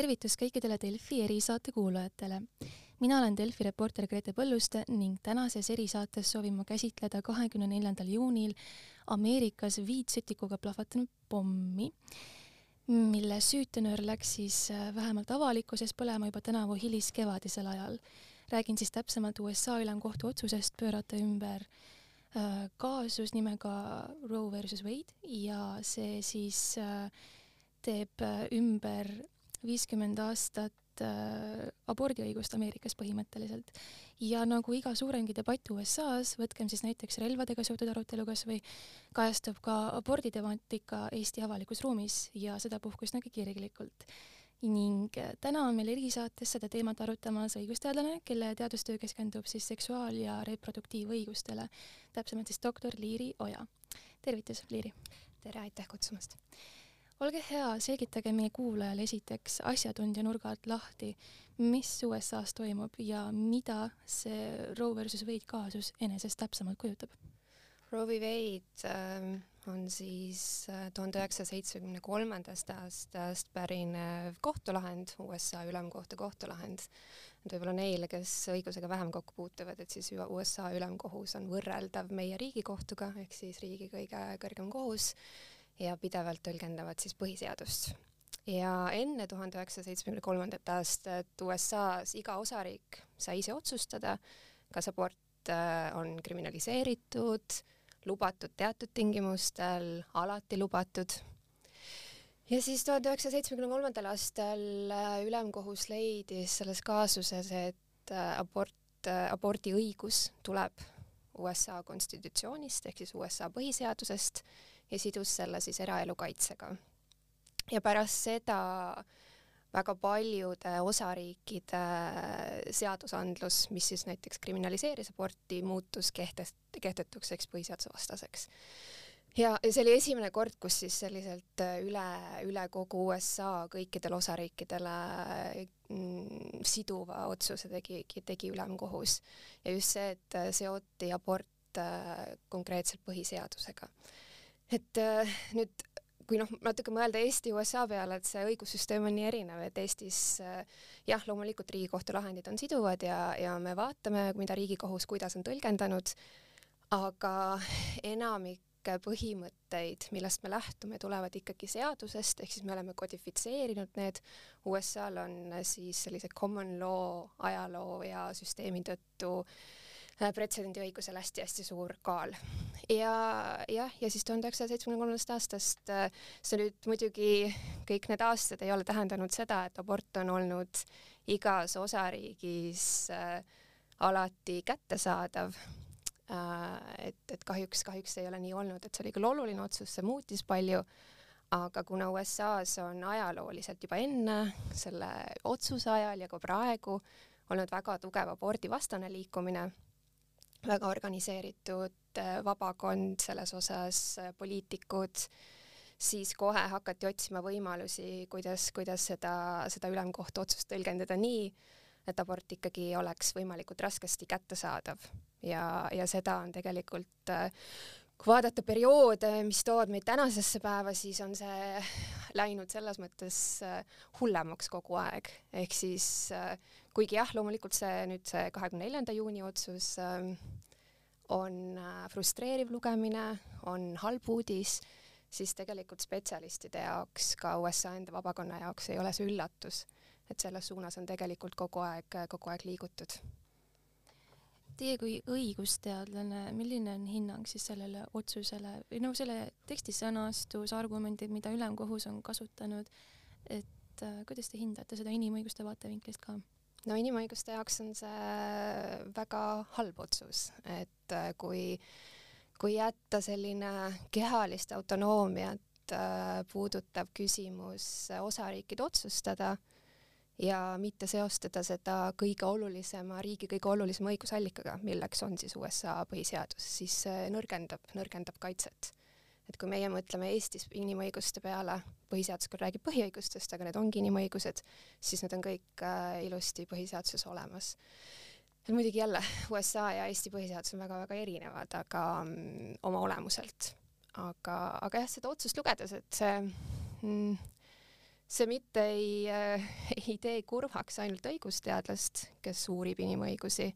tervitus kõikidele Delfi erisaate kuulajatele. mina olen Delfi reporter Grete Põlluste ning tänases erisaates soovin ma käsitleda kahekümne neljandal juunil Ameerikas viitsütikuga plahvatanud pommi, mille süütenöör läks siis äh, vähemalt avalikkuses põlema juba tänavu hiliskevadisel ajal. räägin siis täpsemalt USA ülemkohtu otsusest pöörata ümber äh, kaasus nimega Roe versus Wade ja see siis äh, teeb ümber viiskümmend aastat äh, abordiõigust Ameerikas põhimõtteliselt. ja nagu iga suuremgi debatt USA-s, võtkem siis näiteks relvadega seotud arutelu kas või, kajastub ka aborditemaatika Eesti avalikus ruumis ja sedapuhku üsnagi kirglikult. ning äh, täna on meil erisaates seda teemat arutamas õigusteadlane, kelle teadustöö keskendub siis seksuaal- ja reproduktiivõigustele, täpsemalt siis doktor Liiri Oja. tervitus, Liiri! tere, aitäh kutsumast! Olge hea, selgitage meie kuulajale esiteks asjatundja nurga alt lahti, mis USA-s toimub ja mida see Roe versus Wade kaasus enesest täpsemalt kujutab? Roe v. Wade äh, on siis äh, tuhande üheksasaja seitsmekümne kolmandast aastast pärinev kohtulahend, USA ülemkohtu kohtulahend. et võib-olla neile, kes õigusega vähem kokku puutuvad, et siis USA ülemkohus on võrreldav meie riigikohtuga ehk siis riigi kõige kõrgem kohus ja pidevalt tõlgendavad siis põhiseadust. ja enne tuhande üheksasaja seitsmekümne kolmandat aastat USA-s iga osariik sai ise otsustada, kas abort äh, on kriminaliseeritud, lubatud teatud tingimustel, alati lubatud. ja siis tuhande üheksasaja seitsmekümne kolmandal aastal äh, ülemkohus leidis selles kaasuses, et äh, abort, abordiõigus tuleb USA konstitutsioonist ehk siis USA põhiseadusest ja sidus selle siis eraelu kaitsega. ja pärast seda väga paljude osariikide seadusandlus, mis siis näiteks kriminaliseeris aborti, muutus kehtest-, kehtetuks, eks põhiseadusevastaseks. ja, ja see oli esimene kord, kus siis selliselt üle, üle kogu USA kõikidele osariikidele mm, siduva otsuse tegi, tegi ülemkohus. ja just see, et seoti abort äh, konkreetselt põhiseadusega et äh, nüüd kui noh, natuke mõelda Eesti-USA peale, et see õigussüsteem on nii erinev, et Eestis äh, jah, loomulikult Riigikohtu lahendid on siduvad ja, ja me vaatame, mida Riigikohus kuidas on tõlgendanud, aga enamik põhimõtteid, millest me lähtume, tulevad ikkagi seadusest, ehk siis me oleme kodifitseerinud need. USA-l on siis sellise common law ajaloo ja süsteemi tõttu äh, Äh, pretsedendiõigusel hästi-hästi suur kaal. ja jah, ja siis tuhande üheksasaja seitsmekümne kolmandast aastast, äh, see nüüd muidugi kõik need aastad ei ole tähendanud seda, et abort on olnud igas osariigis äh, alati kättesaadav äh,. et, et kahjuks, kahjuks ei ole nii olnud, et see oli küll oluline otsus, see muutis palju aga kuna USA-s on ajalooliselt juba enne selle otsuse ajal ja ka praegu olnud väga tugev abordivastane liikumine, väga organiseeritud äh, vabakond selles osas, äh, poliitikud, siis kohe hakati otsima võimalusi, kuidas, kuidas seda, seda ülemkohtu otsust tõlgendada nii, et abort ikkagi oleks võimalikult raskesti kättesaadav. Ja, ja seda on tegelikult äh, kui vaadata perioode, mis toovad meid tänasesse päeva, siis on see läinud selles mõttes hullemaks kogu aeg, ehk siis kuigi jah, loomulikult see nüüd see kahekümne neljanda juuni otsus äh, on frustreeriv lugemine, on halb uudis, siis tegelikult spetsialistide jaoks, ka USA enda vabakonna jaoks ei ole see üllatus, et selles suunas on tegelikult kogu aeg, kogu aeg liigutud. Teie kui õigusteadlane, milline on hinnang siis sellele otsusele või no selle teksti sõnastus, argumendid, mida ülemkohus on kasutanud, et äh, kuidas te hindate seda inimõiguste vaatevinklist ka? No inimõiguste jaoks on see väga halb otsus, et äh, kui, kui jätta selline kehalist autonoomiat äh, puudutav küsimus osariikide otsustada ja mitte seostada seda kõige olulisema, riigi kõige olulisema õigusallikaga, milleks on siis USA põhiseadus, siis nõrgendab, nõrgendab kaitset et kui meie mõtleme Eestis inimõiguste peale, põhiseadus küll räägib põhiõigustest, aga need ongi inimõigused, siis need on kõik äh, ilusti põhiseaduses olemas. ja muidugi jälle, USA ja Eesti põhiseadus on väga-väga erinevad, aga mm, oma olemuselt. aga, aga jah, seda otsust lugedes, et see mm, see mitte ei äh,, ei tee kurvaks ainult õigusteadlast, kes uurib inimõigusi,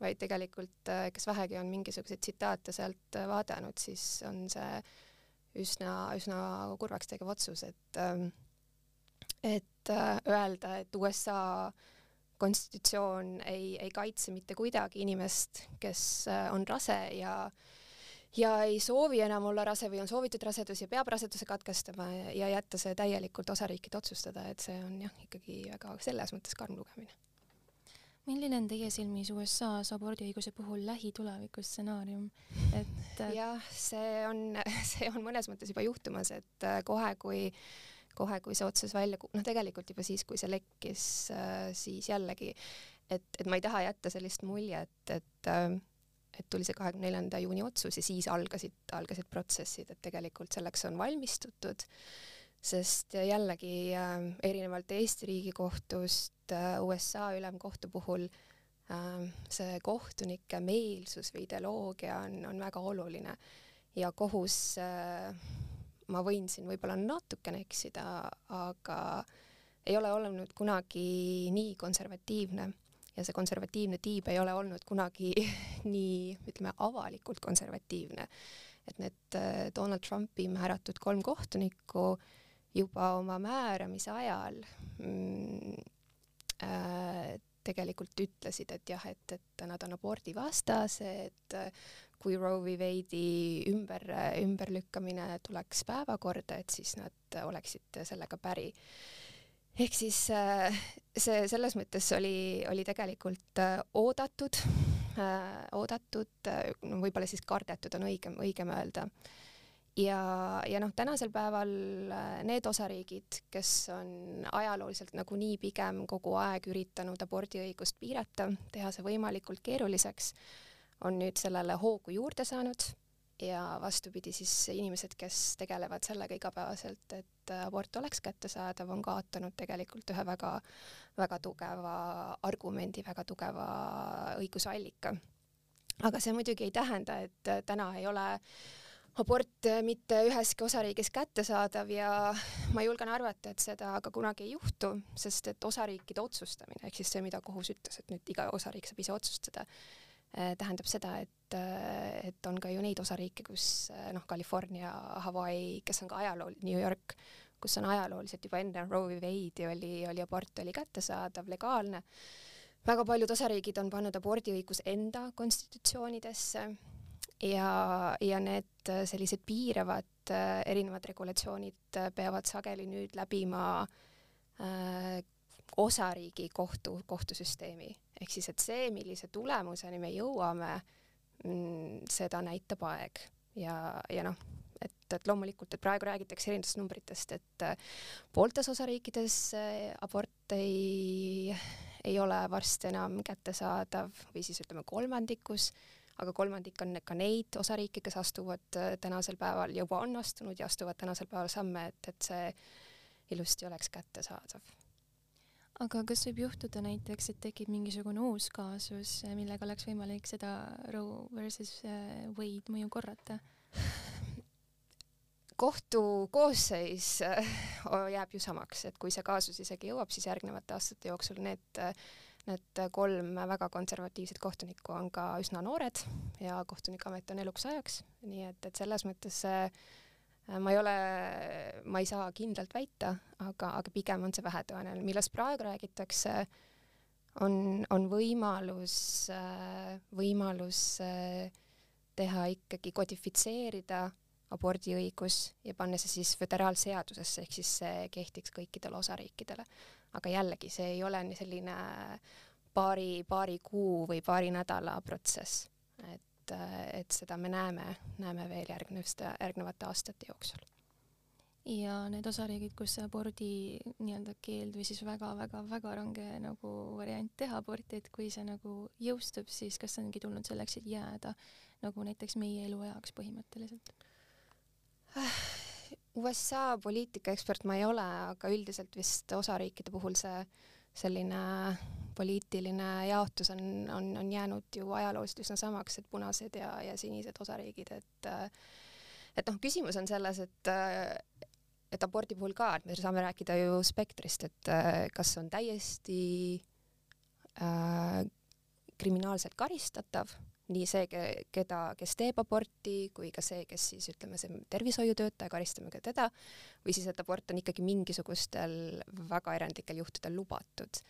vaid tegelikult äh,, kes vähegi on mingisuguseid tsitaate sealt äh, vaadanud, siis on see üsna, üsna kurvaks tegev otsus, et äh, et äh, öelda, et USA konstitutsioon ei, ei kaitse mitte kuidagi inimest, kes äh, on rase ja ja ei soovi enam olla rase või on soovitud rasedus ja peab raseduse katkestama ja jätta see täielikult osariikide otsustada, et see on jah, ikkagi väga selles mõttes karm lugemine. Milline on teie silmis USA-s abordiõiguse puhul lähituleviku stsenaarium, et jah, see on, see on mõnes mõttes juba juhtumas, et äh, kohe, kui kohe, kui see otsus välja, noh, tegelikult juba siis, kui see lekkis, äh, siis jällegi, et, et ma ei taha jätta sellist muljet, et äh, et tuli see kahekümne neljanda juuni otsus ja siis algasid, algasid protsessid, et tegelikult selleks on valmistutud, sest jällegi äh, erinevalt Eesti Riigikohtust äh, USA ülemkohtu puhul äh, see kohtunike meelsus või ideoloogia on, on väga oluline ja kohus äh, ma võin siin võib-olla natukene eksida, aga ei ole olnud kunagi nii konservatiivne ja see konservatiivne tiib ei ole olnud kunagi nii, ütleme, avalikult konservatiivne. et need äh, Donald Trumpi määratud kolm kohtunikku juba oma määramise ajal mm, äh, tegelikult ütlesid, et jah, et, et nad on abordivastased, kui Roe v Wade'i ümber, ümberlükkamine tuleks päevakorda, et siis nad oleksid sellega päri ehk siis äh, see selles mõttes oli, oli tegelikult äh, oodatud, äh, oodatud, no võib-olla siis kardetud on õigem, õigem öelda. Ja, ja noh, tänasel päeval need osariigid, kes on ajalooliselt nagunii pigem kogu aeg üritanud abordiõigust piirata, teha see võimalikult keeruliseks, on nüüd sellele hoogu juurde saanud ja vastupidi siis inimesed, kes tegelevad sellega igapäevaselt, et abort oleks kättesaadav, on kaotanud tegelikult ühe väga, väga tugeva argumendi, väga tugeva õigusallika. aga see muidugi ei tähenda, et täna ei ole abort mitte üheski osariigis kättesaadav ja ma julgen arvata, et seda ka kunagi ei juhtu, sest et osariikide otsustamine ehk siis see, mida kohus ütles, et nüüd iga osariik saab ise otsustada, Äh, tähendab seda, et, äh, et on ka ju neid osariike, kus äh, noh, California, Hawaii, kes on ka ajalool-, New York, kus on ajalooliselt juba enne Roe v Wade'i oli, oli abort oli kättesaadav, legaalne. väga paljud osariigid on pannud abordiõigus enda konstitutsioonidesse ja, ja need sellised piiravad erinevad regulatsioonid peavad sageli nüüd läbima äh, osariigi kohtu, kohtusüsteemi. ehk siis, et see, millise tulemuseni me jõuame, mm, seda näitab aeg ja, ja noh, et, et loomulikult, et praegu räägitakse erinevatest numbritest, et äh, pooltes osariikides äh, abort ei, ei ole varsti enam kättesaadav või siis ütleme kolmandikus, aga kolmandik on ka neid osariike, kes astuvad äh, tänasel päeval, juba on astunud ja astuvad tänasel päeval samme, et, et see ilusti oleks kättesaadav aga kas võib juhtuda näiteks, et tekib mingisugune uus kaasus, millega oleks võimalik seda Roe versus äh, Wade mõju korrata? kohtu koosseis äh, jääb ju samaks, et kui see kaasus isegi jõuab, siis järgnevate aastate jooksul need, need kolm väga konservatiivset kohtunikku on ka üsna noored ja kohtunikuamet on eluks ajaks, nii et, et selles mõttes Äh, ma ei ole, ma ei saa kindlalt väita, aga, aga pigem on see vähetõenäoline, millest praegu räägitakse, on, on võimalus, äh, võimalus äh, teha ikkagi, kodifitseerida abordiõigus ja panna see siis föderaalseadusesse, ehk siis see kehtiks kõikidele osariikidele. Aga jällegi, see ei ole nii selline paari, paari kuu või paari nädala protsess, et et, seda me näeme, näeme veel järgnevste, järgnevate aastate jooksul. ja need osariigid, kus see abordi nii-öelda keeld või siis väga-väga-väga range nagu variant teha aborti, et kui see nagu jõustub, siis kas ongi tulnud selleks, et jääda nagu näiteks meie eluajaks põhimõtteliselt? USA poliitikaekspert ma ei ole, aga üldiselt vist osariikide puhul see selline poliitiline jaotus on, on, on jäänud ju ajalooliselt üsna samaks, et punased ja, ja sinised osariigid, et et noh, küsimus on selles, et et abordi puhul ka, et me saame rääkida ju spektrist, et kas on täiesti äh, kriminaalselt karistatav, nii see, keda, kes teeb aborti, kui ka see, kes siis ütleme, see tervishoiutöötaja, karistame ka teda, või siis, et abort on ikkagi mingisugustel väga erandlikel juhtudel lubatud.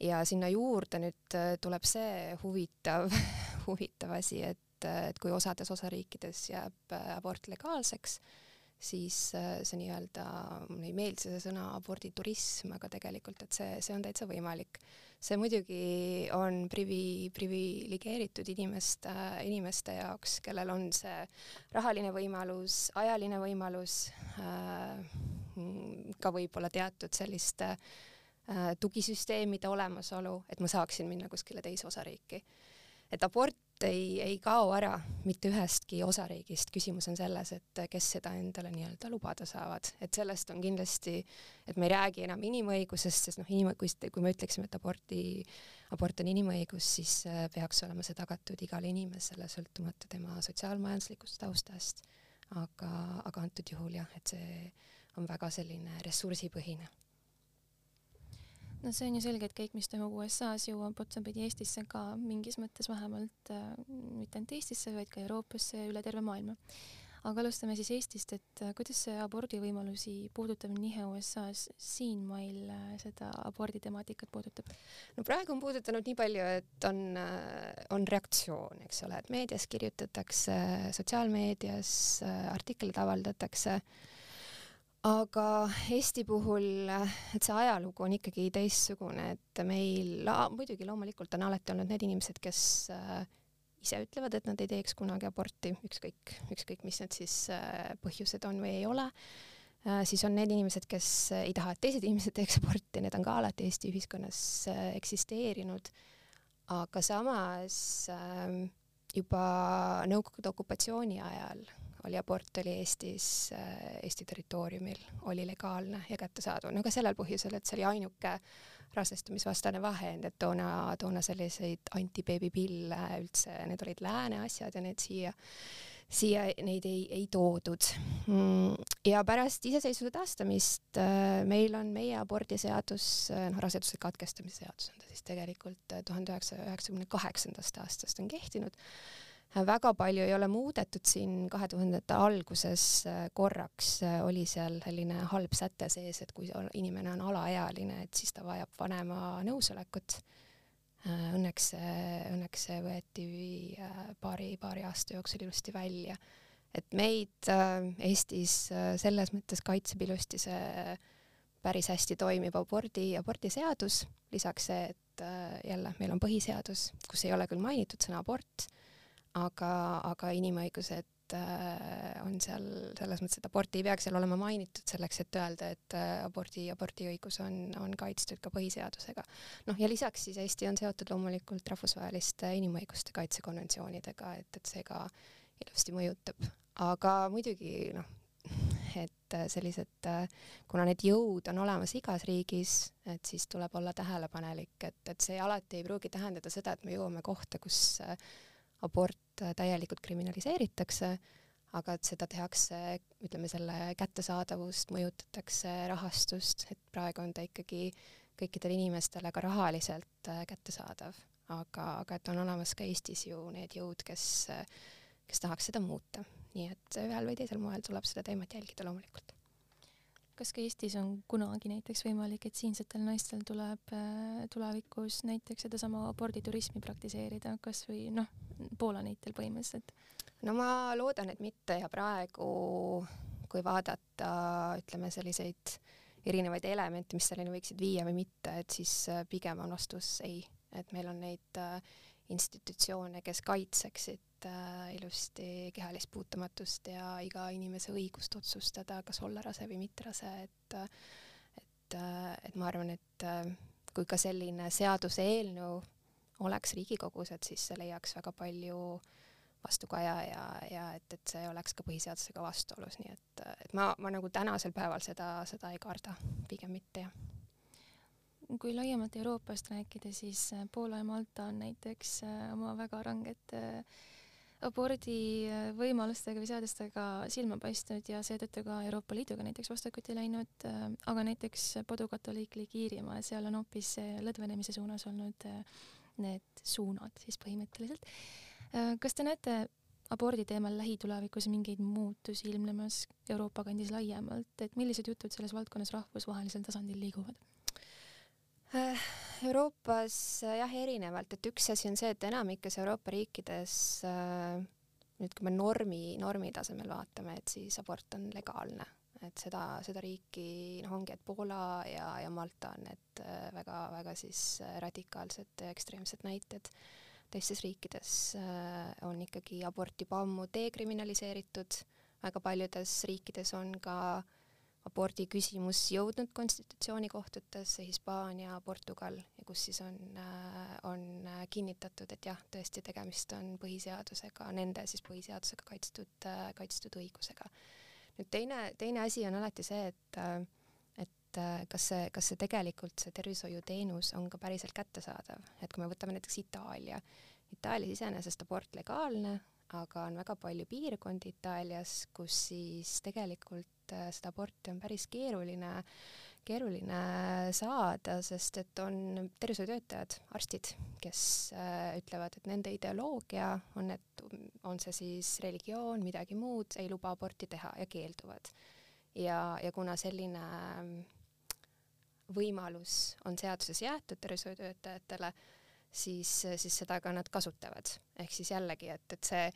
ja sinna juurde nüüd äh, tuleb see huvitav huvitav asi, et, et kui osades osariikides jääb äh, abort legaalseks, siis äh, see nii-öelda, mulle ei meeldi see sõna aborditurism, aga tegelikult, et see, see on täitsa võimalik. see muidugi on privi-, priviligeeritud inimeste, inimeste jaoks, kellel on see rahaline võimalus, ajaline võimalus äh,, ka võib-olla teatud selliste äh, tugisüsteemide olemasolu, et ma saaksin minna kuskile teise osariiki. Et abort ei, ei kao ära mitte ühestki osariigist, küsimus on selles, et kes seda endale nii-öelda lubada saavad, et sellest on kindlasti, et me ei räägi enam inimõigusest, sest noh, inimõigust, kui me ütleksime, et aborti, abort on inimõigus, siis äh, peaks olema see tagatud igale inimesele, sõltumata tema sotsiaalmajanduslikust taustast. aga, aga antud juhul jah, et see on väga selline ressursipõhine no see on ju selge, et kõik, mis toimub USA-s, jõuab otsapidi Eestisse ka mingis mõttes vähemalt äh,, mitte ainult Eestisse, vaid ka Euroopasse ja üle terve maailma. aga alustame siis Eestist, et äh, kuidas see abordivõimalusi puudutav nihe USA-s siinmail äh, seda aborditemaatikat puudutab? no praegu on puudutanud nii palju, et on, äh, on reaktsioon, eks ole, et meedias kirjutatakse, sotsiaalmeedias äh, artikleid avaldatakse äh, aga Eesti puhul, et see ajalugu on ikkagi teistsugune, et meil muidugi loomulikult on alati olnud need inimesed, kes äh, ise ütlevad, et nad ei teeks kunagi aborti, ükskõik, ükskõik, mis need siis äh, põhjused on või ei ole äh,. siis on need inimesed, kes ei taha, et teised inimesed teeks aborti, need on ka alati Eesti ühiskonnas eksisteerinud. aga samas äh, juba Nõukogude okupatsiooni ajal oli abort oli Eestis, äh, Eesti territooriumil, oli legaalne ja kättesaadav, no ka sellel põhjusel, et see oli ainuke rasestumisvastane vahend, et toona, toona selliseid antibeebipille üldse, need olid lääne asjad ja need siia, siia neid ei, ei toodud. Mm, ja pärast iseseisvuse taastamist äh, meil on meie abordiseadus, äh, noh, raseduse katkestamise seadus on ta siis tegelikult tuhande üheksasaja üheksakümne kaheksandast aastast on kehtinud väga palju ei ole muudetud siin kahe tuhandete alguses äh, korraks äh, oli seal selline halb säte sees, et kui inimene on alaealine, et siis ta vajab vanema nõusolekut. Äh, õnneks, õnneks see võeti paari, paari aasta jooksul ilusti välja. et meid Eestis selles mõttes kaitseb ilusti see päris hästi toimiv abordi, abordiseadus, lisaks see, et jälle meil on põhiseadus, kus ei ole küll mainitud sõna abort aga, aga inimõigused äh, on seal selles mõttes, et aborti ei peaks seal olema mainitud selleks, et öelda, et äh, abordi, abordiõigus on, on kaitstud ka põhiseadusega. noh, ja lisaks siis Eesti on seotud loomulikult rahvusvaheliste inimõiguste kaitsekonventsioonidega, et, et see ka ilusti mõjutab. aga muidugi noh, et äh, sellised, kuna need jõud on olemas igas riigis, et siis tuleb olla tähelepanelik, et, et see alati ei pruugi tähendada seda, et me jõuame kohta, kus abort täielikult kriminaliseeritakse, aga et seda tehakse, ütleme selle kättesaadavust mõjutatakse, rahastust, et praegu on ta ikkagi kõikidele inimestele ka rahaliselt äh, kättesaadav, aga, aga et on olemas ka Eestis ju need jõud, kes, kes tahaks seda muuta, nii et ühel või teisel moel tuleb seda teemat jälgida loomulikult kas ka Eestis on kunagi näiteks võimalik, et siinsetel naistel tuleb äh, tulevikus näiteks sedasama aborditurismi praktiseerida, kas või noh, Poola näitel põhimõtteliselt? no ma loodan, et mitte ja praegu, kui vaadata, ütleme selliseid erinevaid elemente, mis selleni võiksid viia või mitte, et siis äh, pigem on vastus ei, et meil on neid äh, institutsioone, kes kaitseksid ilusti kehalist puutumatust ja iga inimese õigust otsustada, kas olla rase või mitte rase, et et, et ma arvan, et kui ka selline seaduseelnõu oleks Riigikogus, et siis see leiaks väga palju vastukaja ja, ja et, et see oleks ka põhiseadusega vastuolus, nii et, et ma, ma nagu tänasel päeval seda, seda ei karda, pigem mitte, jah. Kui laiemalt Euroopast rääkida, siis äh, Poola ja Malta on näiteks äh, oma väga rangete äh, abordi äh, võimalustega või seadustega silma paistnud ja seetõttu ka Euroopa Liiduga näiteks vastakuti läinud, äh, aga näiteks padukatoliiklik Iirimaa, seal on hoopis lõdvenemise suunas olnud need suunad siis põhimõtteliselt. kas te näete abordi teemal lähitulevikus mingeid muutusi ilmnemas Euroopa kandis laiemalt, et millised jutud selles valdkonnas rahvusvahelisel tasandil liiguvad? Euroopas jah, erinevalt, et üks asi on see, et enamikes Euroopa riikides äh, nüüd, kui me normi, normi tasemel vaatame, et siis abort on legaalne, et seda, seda riiki noh, ongi, et Poola ja, ja Malta on need väga-väga äh, siis äh, radikaalsed ja ekstreemsed näited. teistes riikides on ikkagi abort juba ammu dekriminaliseeritud, väga paljudes riikides on ka äh, abordi küsimus jõudnud konstitutsioonikohtutesse, Hispaania, Portugal, ja kus siis on, äh, on äh, kinnitatud, et jah, tõesti tegemist on põhiseadusega, nende siis põhiseadusega kaitstud, äh, kaitstud õigusega. nüüd teine, teine asi on alati see, et et kas see, kas see tegelikult, see tervishoiuteenus on ka päriselt kättesaadav, et kui me võtame näiteks Itaalia, Itaalias iseenesest abort legaalne, aga on väga palju piirkondi Itaalias, kus siis tegelikult äh, seda aborti on päris keeruline, keeruline saada, sest et on tervishoiutöötajad, arstid, kes äh, ütlevad, et nende ideoloogia on, et on see siis religioon, midagi muud, ei luba aborti teha ja keelduvad. ja, ja kuna selline võimalus on seaduses jäetud tervishoiutöötajatele, siis, siis seda ka nad kasutavad. ehk siis jällegi, et, et see,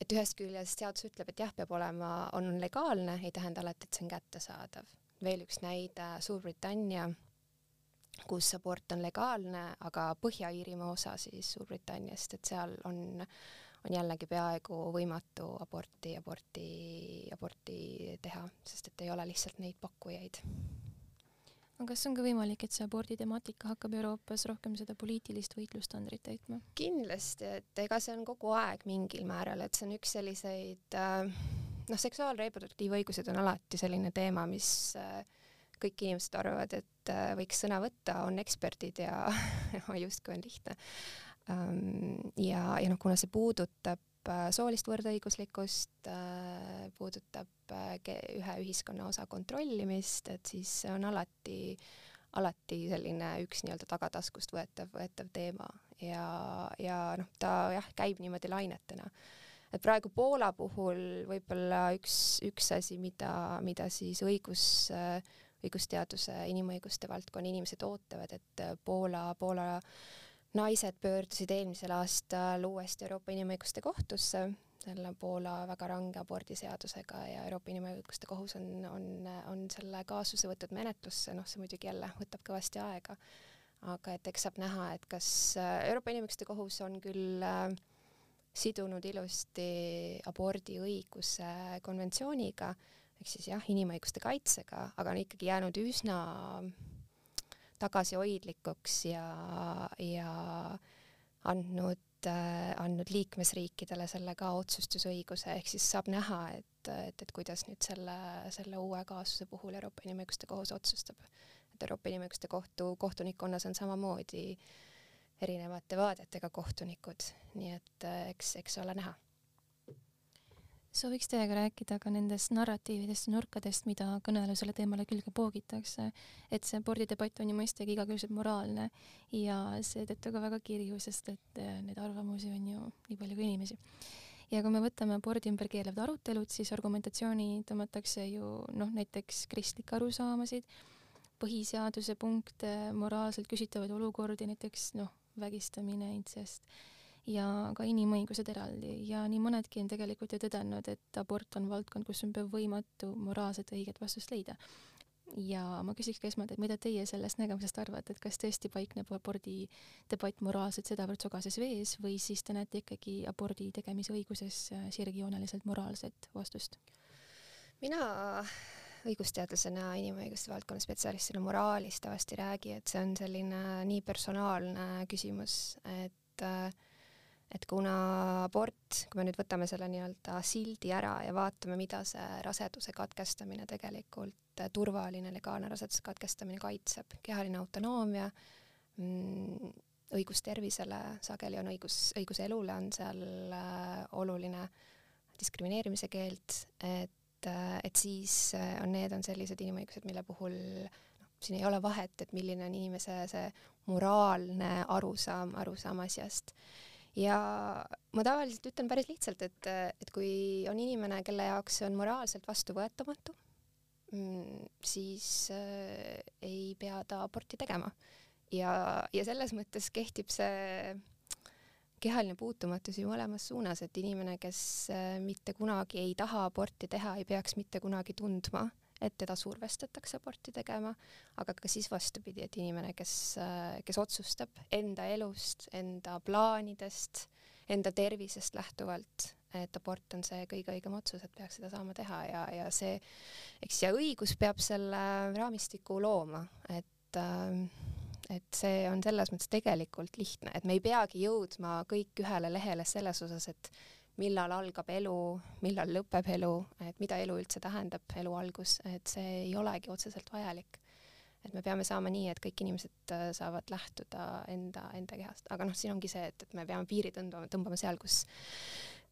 et ühest küljest seadus ütleb, et jah, peab olema, on legaalne, ei tähenda alati, et see on kättesaadav. veel üks näide, Suurbritannia, kus abort on legaalne, aga Põhja-Iirimaa osa siis Suurbritanniast, et seal on, on jällegi peaaegu võimatu aborti, aborti, aborti teha, sest et ei ole lihtsalt neid pakkujaid aga kas on ka võimalik, et see abordi temaatika hakkab Euroopas rohkem seda poliitilist võitlustandrit täitma? kindlasti, et ega see on kogu aeg mingil määral, et see on üks selliseid äh, noh, seksuaalreproduktiivõigused on alati selline teema, mis äh, kõik inimesed arvavad, et äh, võiks sõna võtta, on eksperdid ja justkui on lihtne. Ja, ja noh, kuna see puudutab soolist võrdõiguslikkust, äh, puudutab äh, ühe ühiskonna osa kontrollimist, et siis see on alati, alati selline üks nii-öelda tagataskust võetav, võetav teema ja, ja noh, ta jah, käib niimoodi lainetena. et praegu Poola puhul võib-olla üks, üks asi, mida, mida siis õigus, õigusteaduse, inimõiguste valdkonna inimesed ootavad, et Poola, Poola naised pöördusid eelmisel aastal uuesti Euroopa Inimõiguste Kohtusse selle Poola väga range abordiseadusega ja Euroopa Inimõiguste Kohus on, on, on selle kaasuse võtnud menetlusse, noh, see muidugi jälle võtab kõvasti aega, aga et eks saab näha, et kas Euroopa Inimõiguste Kohus on küll äh, sidunud ilusti abordiõiguse konventsiooniga, ehk siis jah, inimõiguste kaitsega, aga on ikkagi jäänud üsna tagasihoidlikuks ja, ja andnud äh, andnud liikmesriikidele selle ka otsustusõiguse, ehk siis saab näha, et, et, et kuidas nüüd selle, selle uue kaasuse puhul Euroopa Inimõiguste Kohus otsustab. et Euroopa Inimõiguste Kohtu kohtunikkonnas on samamoodi erinevate vaadetega kohtunikud, nii et äh, eks, eks ole näha sooviks teiega rääkida ka nendest narratiividest ja nurkadest, mida kõnelusele teemale külge poogitakse. et see abordidebatt on ju mõistagi igakülgselt moraalne ja seetõttu ka väga kirju, sest et eh, neid arvamusi on ju nii palju kui inimesi. ja kui me võtame abordi ümber keelevad arutelud, siis argumentatsiooni tõmmatakse ju noh, näiteks kristlikke arusaamasid, põhiseaduse punkte, moraalselt küsitavaid olukordi, näiteks noh, vägistamine, intsest ja ka inimõigused eraldi ja nii mõnedki on tegelikult ju tõdenud, et abort on valdkond, kus on peaaegu võimatu moraalset õiget vastust leida. ja ma küsiks ka esmalt, et mida teie sellest nägemusest arvate, et kas tõesti paikneb abordi debatt moraalselt sedavõrd sogases vees või siis te näete ikkagi abordi tegemise õiguses äh, sirgjooneliselt moraalset vastust? mina õigusteadlasena, inimõiguste valdkonna spetsialistina moraalist tavaliselt ei räägi, et see on selline nii personaalne küsimus, et äh, et kuna abort, kui me nüüd võtame selle nii-öelda sildi ära ja vaatame, mida see raseduse katkestamine tegelikult, turvaline legaalne raseduse katkestamine kaitseb, kehaline autonoomia mm,, õigus tervisele, sageli on õigus, õigus elule on seal äh, oluline, diskrimineerimise keeld, et, äh, et siis äh, on, need on sellised inimõigused, mille puhul noh, siin ei ole vahet, et milline on inimese see moraalne arusaam, arusaam asjast. Ja ma tavaliselt ütlen päris lihtsalt, et, et kui on inimene, kelle jaoks see on moraalselt vastuvõetamatu, mm, siis äh, ei pea ta aborti tegema. Ja, ja selles mõttes kehtib see kehaline puutumatus ju mõlemas suunas, et inimene, kes äh, mitte kunagi ei taha aborti teha, ei peaks mitte kunagi tundma, et teda survestatakse aborti tegema, aga ka siis vastupidi, et inimene, kes, kes otsustab enda elust, enda plaanidest, enda tervisest lähtuvalt, et abort on see kõige õigem otsus, et peaks seda saama teha ja, ja see, eks ja õigus peab selle raamistiku looma, et äh, et see on selles mõttes tegelikult lihtne, et me ei peagi jõudma kõik ühele lehele selles osas, et millal algab elu, millal lõpeb elu, et mida elu üldse tähendab, elu algus, et see ei olegi otseselt vajalik. et me peame saama nii, et kõik inimesed äh, saavad lähtuda enda, enda kehast, aga noh, siin ongi see, et, et me peame piiri tõmbama, tõmbama seal, kus,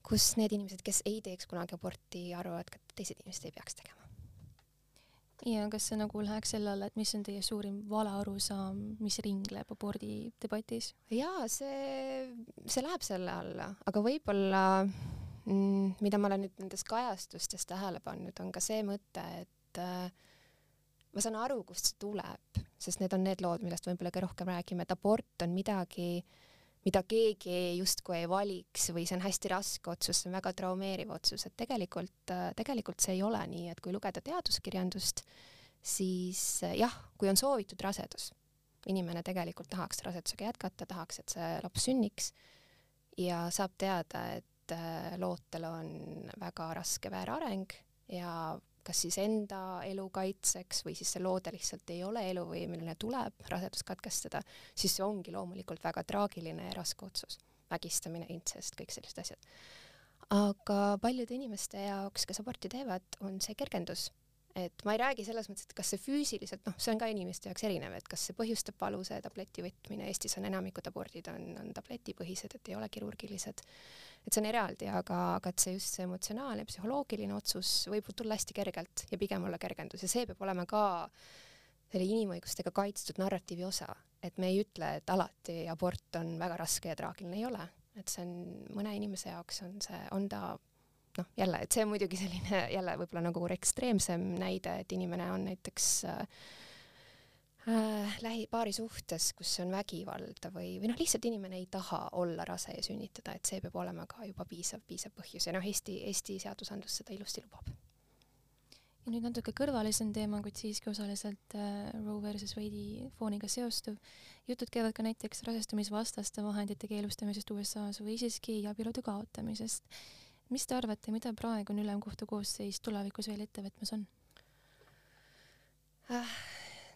kus need inimesed, kes ei teeks kunagi aborti, arvavad ka, et teised inimesed ei peaks tegema ja kas see nagu läheks selle alla, et mis on teie suurim valearusaam, mis ringleb abordi debatis? jaa, see, see läheb selle alla, aga võib-olla mm, mida ma olen nüüd nendes kajastustes tähele pannud, on ka see mõte, et äh, ma saan aru, kust see tuleb, sest need on need lood, millest võib-olla ka rohkem räägime, et abort on midagi äh, mida keegi justkui ei valiks või see on hästi raske otsus, see on väga traumeeriv otsus, et tegelikult, tegelikult see ei ole nii, et kui lugeda teaduskirjandust, siis jah, kui on soovitud rasedus, inimene tegelikult tahaks rasedusega jätkata, tahaks, et see laps sünniks ja saab teada, et äh, lootel on väga raske väärareng ja kas siis enda elu kaitseks või siis see loode lihtsalt ei ole eluvõimeline, tuleb rasedus katkestada, siis see ongi loomulikult väga traagiline ja raske otsus. vägistamine, intsest, kõik sellised asjad. aga paljude inimeste jaoks, kes aborti teevad, on see kergendus et ma ei räägi selles mõttes, et kas see füüsiliselt, noh, see on ka inimeste jaoks erinev, et kas see põhjustab valu, see tableti võtmine, Eestis on enamikud abordid on, on tabletipõhised, et ei ole kirurgilised. Et see on eraldi, aga, aga et see just see emotsionaalne, psühholoogiline otsus võib tulla hästi kergelt ja pigem olla kergendus ja see peab olema ka selle inimõigustega kaitstud narratiivi osa, et me ei ütle, et alati abort on väga raske ja traagiline, ei ole, et see on mõne inimese jaoks on see, on ta noh, jälle, et see on muidugi selline jälle võib-olla nagu ekstreemsem näide, et inimene on näiteks äh, äh, lähi, paari suhtes, kus on vägivalda või, või noh, lihtsalt inimene ei taha olla rase ja sünnitada, et see peab olema ka juba piisav, piisav põhjus ja noh, Eesti, Eesti seadusandlus seda ilusti lubab. ja nüüd natuke kõrvalisem teema, kuid siiski osaliselt äh, Roe versus Wade'i fooniga seostuv. jutud käivad ka näiteks rasestumisvastaste vahendite keelustamisest USA-s või siiski abielude kaotamisest mis te arvate, mida praegune ülemkohtu koosseis tulevikus veel ette võtmas on? Ah,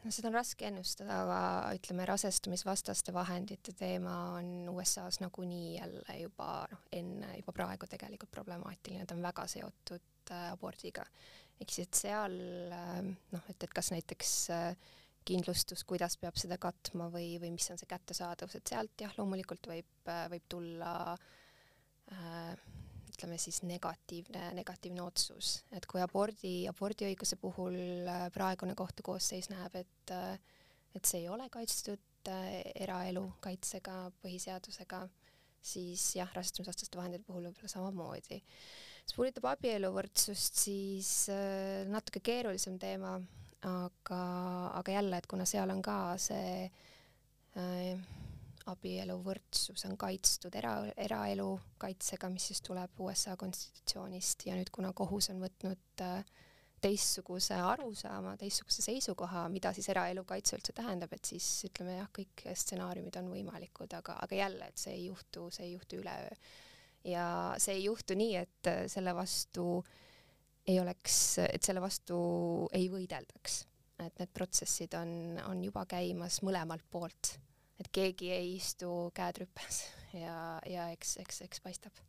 no seda on raske ennustada, aga ütleme, rasestumisvastaste vahendite teema on USA-s nagunii jälle juba noh, enne juba praegu tegelikult problemaatiline, ta on väga seotud äh, abordiga. ehk siis, et seal äh, noh, et, et kas näiteks äh, kindlustus, kuidas peab seda katma või, või mis on see kättesaadavus, et sealt jah, loomulikult võib, äh, võib tulla äh, ütleme siis negatiivne, negatiivne otsus, et kui abordi, abordiõiguse puhul äh, praegune kohtukoosseis näeb, et äh, et see ei ole kaitstud äh, eraelu kaitsega, põhiseadusega, siis jah, rasestumisvastaste vahendite puhul võib-olla samamoodi. mis puudutab abieluvõrdsust, siis natuke keerulisem teema, aga, aga jälle, et kuna seal on ka see äh, abieluvõrdsus on kaitstud era, eraelu kaitsega, mis siis tuleb USA konstitutsioonist ja nüüd, kuna kohus on võtnud äh, teistsuguse arusaama, teistsuguse seisukoha, mida siis eraelu kaitse üldse tähendab, et siis ütleme jah, kõik stsenaariumid on võimalikud, aga, aga jälle, et see ei juhtu, see ei juhtu üleöö. ja see ei juhtu nii, et äh, selle vastu ei oleks, et selle vastu ei võideldaks. et need protsessid on, on juba käimas mõlemalt poolt et keegi ei istu käed rüpes ja, ja eks, eks, eks paistab.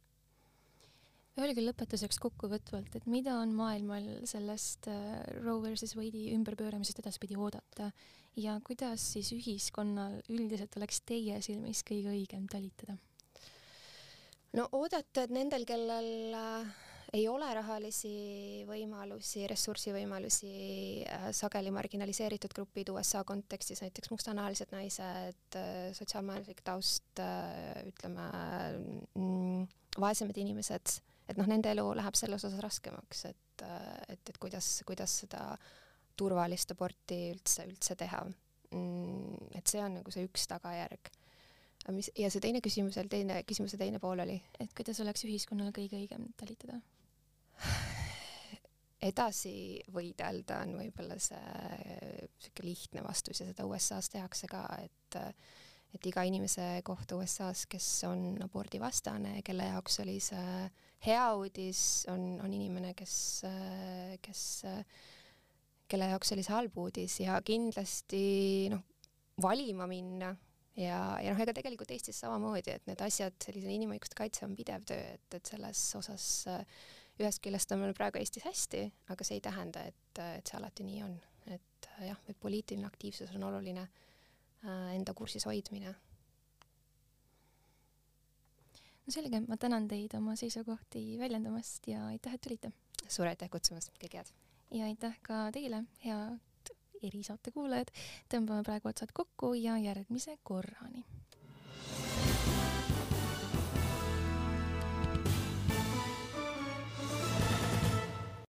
Öelge lõpetuseks kokkuvõtvalt, et mida on maailmal sellest äh, Roe versus Wade'i ümberpööramisest edaspidi oodata ja kuidas siis ühiskonnal üldiselt oleks teie silmis kõige õigem talitada? no oodata, et nendel, kellel äh, ei ole rahalisi võimalusi, ressursivõimalusi, äh, sageli marginaliseeritud grupid USA kontekstis, näiteks mustanahalised naised, sotsiaalmajanduslik taust, ütleme mm, vaesemad inimesed et noh, nende elu läheb selles osas raskemaks, et, et, et kuidas, kuidas seda turvalist aborti üldse, üldse teha. Mm, et see on nagu see üks tagajärg. mis, ja see teine küsimus teine, küsimuse teine pool oli? et kuidas oleks ühiskonnal kõige õigem talitada? Edasi võidelda on võib-olla see niisugune lihtne vastus ja seda USA-s tehakse ka, et et iga inimese kohta USA-s, kes on abordivastane, kelle jaoks oli see hea uudis, on, on inimene, kes, kes, kelle jaoks oli see halb uudis ja kindlasti noh, valima minna ja, ja noh, ega tegelikult Eestis samamoodi, et need asjad, sellise inimõiguste kaitse on pidev töö, et, et selles osas ühest küljest on meil praegu Eestis hästi, aga see ei tähenda, et, et see alati nii on. et jah, et poliitiline aktiivsus on oluline Äh, enda kursis hoidmine. no selge, ma tänan teid oma seisukohti väljendamast ja aitäh, et tulite. suur aitäh kutsumast, kõike head! ja aitäh ka teile, head erisaate kuulajad. tõmbame praegu otsad kokku ja järgmise korrani